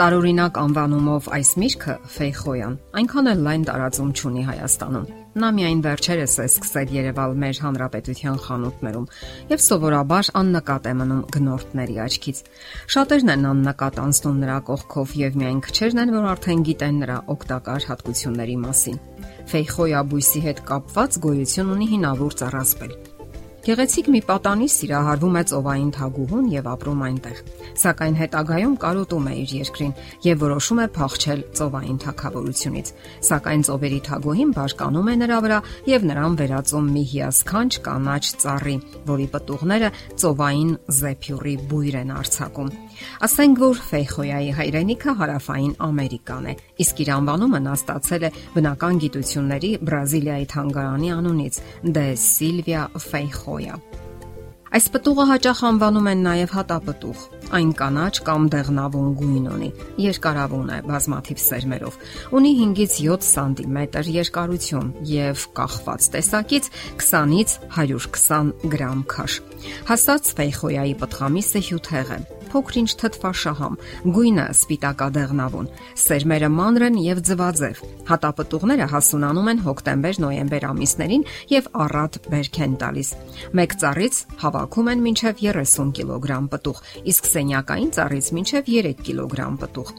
Տարօրինակ անվանումով այս միրգը ֆեյխոյան այնքան էլ լայն տարածում չունի Հայաստանում։ Նա միայն վերջերս է սկսել Երևալ մեր հանրապետության խանութներում եւ սովորաբար աննկատ է մնում գնորդների աչքից։ Շատերն են աննկատ անցնում նրա կողքով եւ միայն քչերն են, որ արդեն գիտեն նրա օգտակար հատկությունների մասին։ Ֆեյխոյա բույսի հետ կապված գոյություն ունի հինավուրց առասպել։ Գեղեցիկ մի պատանի սիրահարվում է ծովային թագուհուն եւ ապրում այնտեղ։ Սակայն հետագայում կարոտում է իր երկրին եւ որոշում է փախչել ծովային թակավորությունից։ Սակայն ծովերի թագուհին բարկանում է նրա վրա եւ նրան վերածում մի հիասքանչ կանաչ ծառի, որի պտուղները ծովային զեփյուրի բույր են արձակում։ Ասենք որ Ֆեյխոյայի հայրենիքը հարավային Ամերիկան է, իսկ իր անվանումը նա ստացել է բնական գիտությունների Բրազիլիայի թանգարանի անունից՝ Դե Սիլվիա Ֆեյխոյա։ Այս պտուղը հաճախ անվանում են նաև հատապտուղ։ Այն կանաչ կամ դեղնավուն գույն ունի, երկարավուն է բազմաթիվ սերմերով։ Ունի 5-ից 7 սանտիմետր երկարություն եւ կախված տեսակից 20-ից 120 գրամ քաշ։ Հասած ֆեյխոյայի պտղամիսը հյութեղ է փոքրինչ թթվաշահամ, գույնը սպիտակադեղնավուն, սերմերը մանր են եւ ձվաձև։ Հատապտուղները հասունանում են հոկտեմբեր-նոյեմբեր ամիսներին եւ առատ բերք են տալիս։ Մեկ ծառից հավաքում են մինչև 30 կիլոգրամ պտուղ, իսկ սենյակային ծառից մինչև 3 կիլոգրամ պտուղ։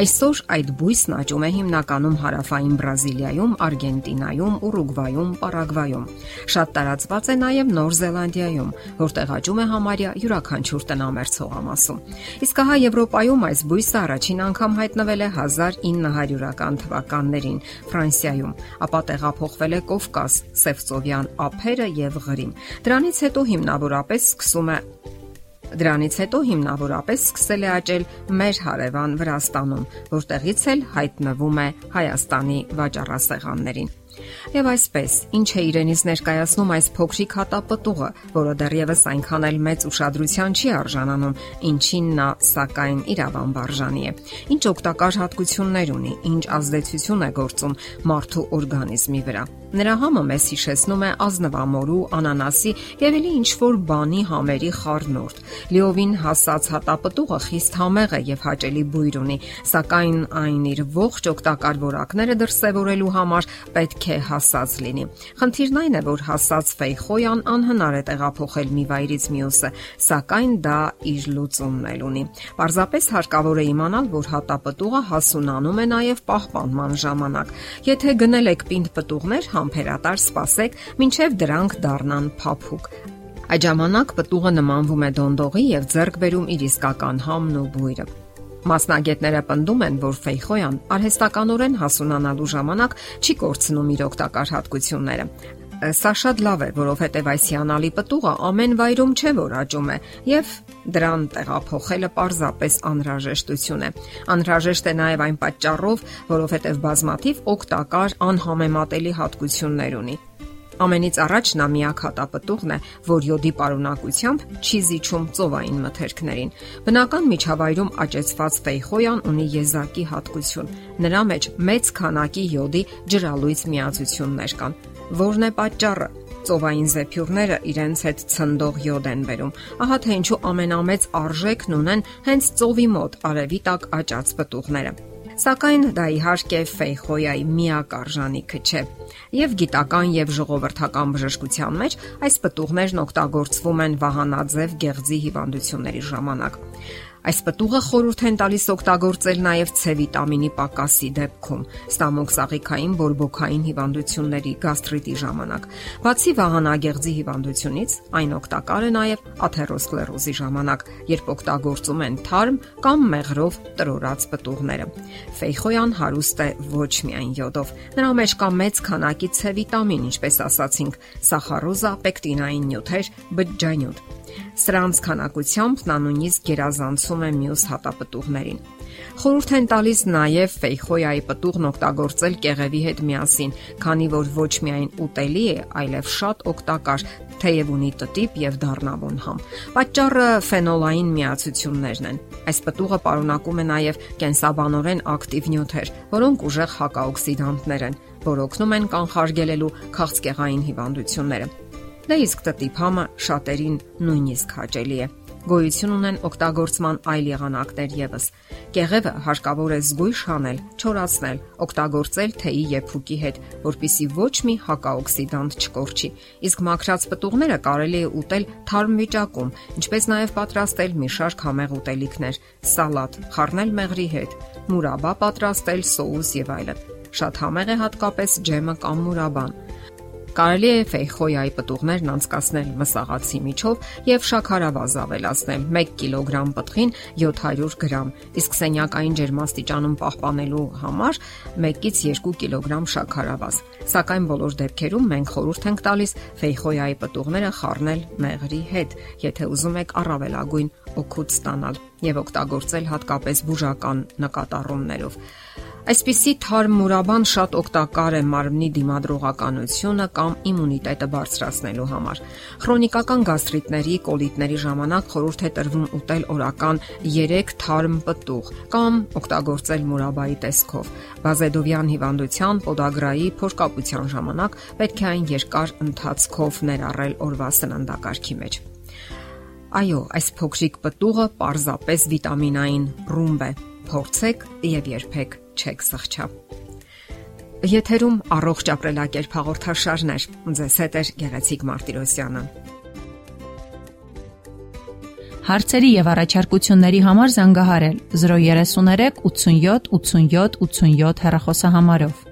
Այսօր այդ բույսն աճում է հիմնականում հարավային Բրազիլիայում, Արգենտինայում, Ուրուգվայում, Պարագվայում։ Շատ տարածված է նաև Նոր Զելանդիայում, որտեղ աճում է համարյա յուրաքանչյուր տնամերձ Ամերիկայում։ Իսկ հա Եվրոպայում այս բույսը առաջին անգամ հայտնվել է 1900-ական թվականներին Ֆրանսիայում, ապա տեղափոխվել է Կովկաս, Սևծովյան ափերը եւ Ղրիմ։ Դրանից հետո հիմնավորապես սկսում է Դրանից հետո հիմնավորապես սկսել է աճել մեր հարևան Վրաստանում, որտեղից էլ հայտնվում է Հայաստանի վաճառասեղաններին։ Եվ այսպես, ինչ է իրենից ներկայացնում այս փոքրիկ հատապտուղը, որը դեռևս այնքան էլ մեծ ուշադրության չի արժանանում, ինչին նա սակայն իրավամբարժանի է։ Ինչ օգտակար հատկություններ ունի, ինչ ազդեցություն է գործում մարդու օրգանիզմի վրա։ Նրա համը մեզ հիշեցնում է ազնվամորու, անանասի եւ ելի ինչ որ բանի համերի խառնուրդ։ Լիովին հասած հատապտուղը խիստ համեղ է եւ հաճելի բույր ունի, սակայն այն իր ողջ օգտակար որակները դրսևորելու համար պետք պետք է հասած լինի։ Խնդիրն այն է, որ հասած ֆեյխոյան անհնար է տեղափոխել մի վայրից մյուսը, սակայն դա իր լուծումն էլ ունի։ Պարզապես հարկավոր է իմանալ, որ հատապտուղը հասունանում է նաև պահպանման ժամանակ։ Եթե գնել եք պինդ պտուղներ, համբերատար սպասեք, մինչև դրանք դառնան փափուկ։ Այդ ժամանակ պտուղը նմանվում է դոնդողի եւ ձեռք բերում իր իսկական համն ու բույրը։ Մասնագետները պնդում են, որ ֆեյխոյան արհեստականորեն հասունանալու ժամանակ չի կորցնում իր օգտակար հատկությունները։ Սա շատ լավ է, որովհետև այս հիանալի պտուղը ամեն վայրում չէ որ աճում է եւ դրան տեղափոխելը պարզապես անհրաժեշտություն է։ Անհրաժեշտ է նաեւ այն պատճառով, որովհետև բազմաթիվ օգտակար անհամեմատելի հատկություններ ունի։ Ամենից առաջ նա միակ հատապտուղն է, որ յոդի պարունակությամբ չի զիջում ծովային մթերքներին։ Բնական միջավայրում աճեցված ֆեյխոյան ունի եզակի հատկություն։ Նրա մեջ մեծ քանակի յոդի ջրալույց միացություններ կան։ Որն է պատճառը? Ծովային զեփյուռները իրենց հետ ցնդող յոդ են բերում։ Ահա թե ինչու ամենամեծ արժեքն ունեն հենց ծովի մոտ արևի տակ աճած պտուղները սակայն դա իհարկե Ֆեյխոյայի միակ արժանիքը չէ։ Եվ գիտական եւ ժողովրդական բժշկության մեջ այս պտուղներն օգտագործվում են վահանաձև գեղձի հիվանդությունների ժամանակ։ Այս պտուղը խորհուրդ են տալիս օգտագործել նաև C վիտամինի պակասի դեպքում, ստամոք սաղիքային բորբոքային հիվանդությունների գաստրիտի ժամանակ։ Բացի վահանագեղձի հիվանդությունից, այն օգտակար է նաև աթերոսկլերոզի ժամանակ, երբ օգտագործում են թարմ կամ մեղրով տրորած պտուղները։ Ֆեյխոյան հարուստ է ոչ միայն յոդով, նրա մեջ կա մեծ քանակի C վիտամին, ինչպես ասացինք, սախարոզա, պեկտինային նյութեր, բջջանյութ Սրանց քանակությամբ նա նույնիսկ գերազանցում է մյուս հատապտուղներին։ Խորհուրդ են տալիս նաև ֆեյխոյայի պտուղն օգտագործել կեղևի հետ միասին, քանի որ ոչ միայն ուտելի է, այլև շատ օգտակար, թեև ունի տտիպ եւ դառնավուն համ։ Պատճառը ֆենոլային միացություններն են։ Այս պտուղը պարունակում է նաև կենսաբանորեն ակտիվ նյութեր, որոնք ուժեղ հակաօքսիդանտներ են, որ օգնում են կանխարգելելու քաղցկեղային հիվանդությունները։ Դա իսկ տտիփամը շատերին նույնիսկ հաճելի է։ գոյություն ունեն օգտագործման այլ եղանակներ եւս։ Կեղևը հարկավոր է զգույշ հանել, չորացնել, օգտագործել թեյի եւ փուկի հետ, որpիսի ոչ մի հակաօքսիդանտ չկորչի։ Իսկ մաքրած պտուղները կարելի է ուտել թարմ վիճակում, ինչպես նաեւ պատրաստել մի շարք համեղ ուտելիքներ՝ սալատ, խառնել մեղրի հետ, մուրաբա պատրաստել, սոուս եւ այլն։ Շատ համեղ է հատկապես ջեմը կամ մուրաբան։ Կարելի է ֆեյխոյայի պտուղներն անցկացնել մսաղացի միջով եւ շաքարավազ ավելացնել 1 կիլոգրամ պտղին 700 գրամ, իսկ սենյակային ջերմաստիճանում պահպանելու համար 1-ից 2 կիլոգրամ շաքարավազ։ Սակայն բոլոր դեպքերում մենք խորհուրդ ենք տալիս ֆեյխոյայի պտուղները խառնել մեղրի հետ, եթե ուզում եք առավելագույն օգուտ ստանալ եւ օգտագործել հատկապես բուժական նկատառումներով։ Այսպիսի թարմ մուրաբան շատ օգտակար է մարմնի դիմադրողականությունը կամ իմունիտետը բարձրացնելու համար։ Խրոնիկական գաստրիտների, կոլիտների ժամանակ խորհուրդ է տրվում ուտել օրական 3 թարմ պտուղ կամ օգտագործել մուրաբայի տեսքով։ Բազեդովյան հիվանդության, պոդագրայի, փոշկապության ժամանակ պետք է այն երկար ընթացքով ներառել օրվա սննդակարգի մեջ։ Այո, այս փոքրիկ պտուղը պարզապես վիտամինային ռումբ է։ Փորձեք եւ երբեք չեք սխչա։ Եթերում առողջ ապրելակերպ հաղորդաշարներ։ Ձեզ հետ է Գեղեցիկ Մարտիրոսյանը։ Հարցերի եւ առաջարկությունների համար զանգահարել 033 87 87 87 հեռախոսահամարով։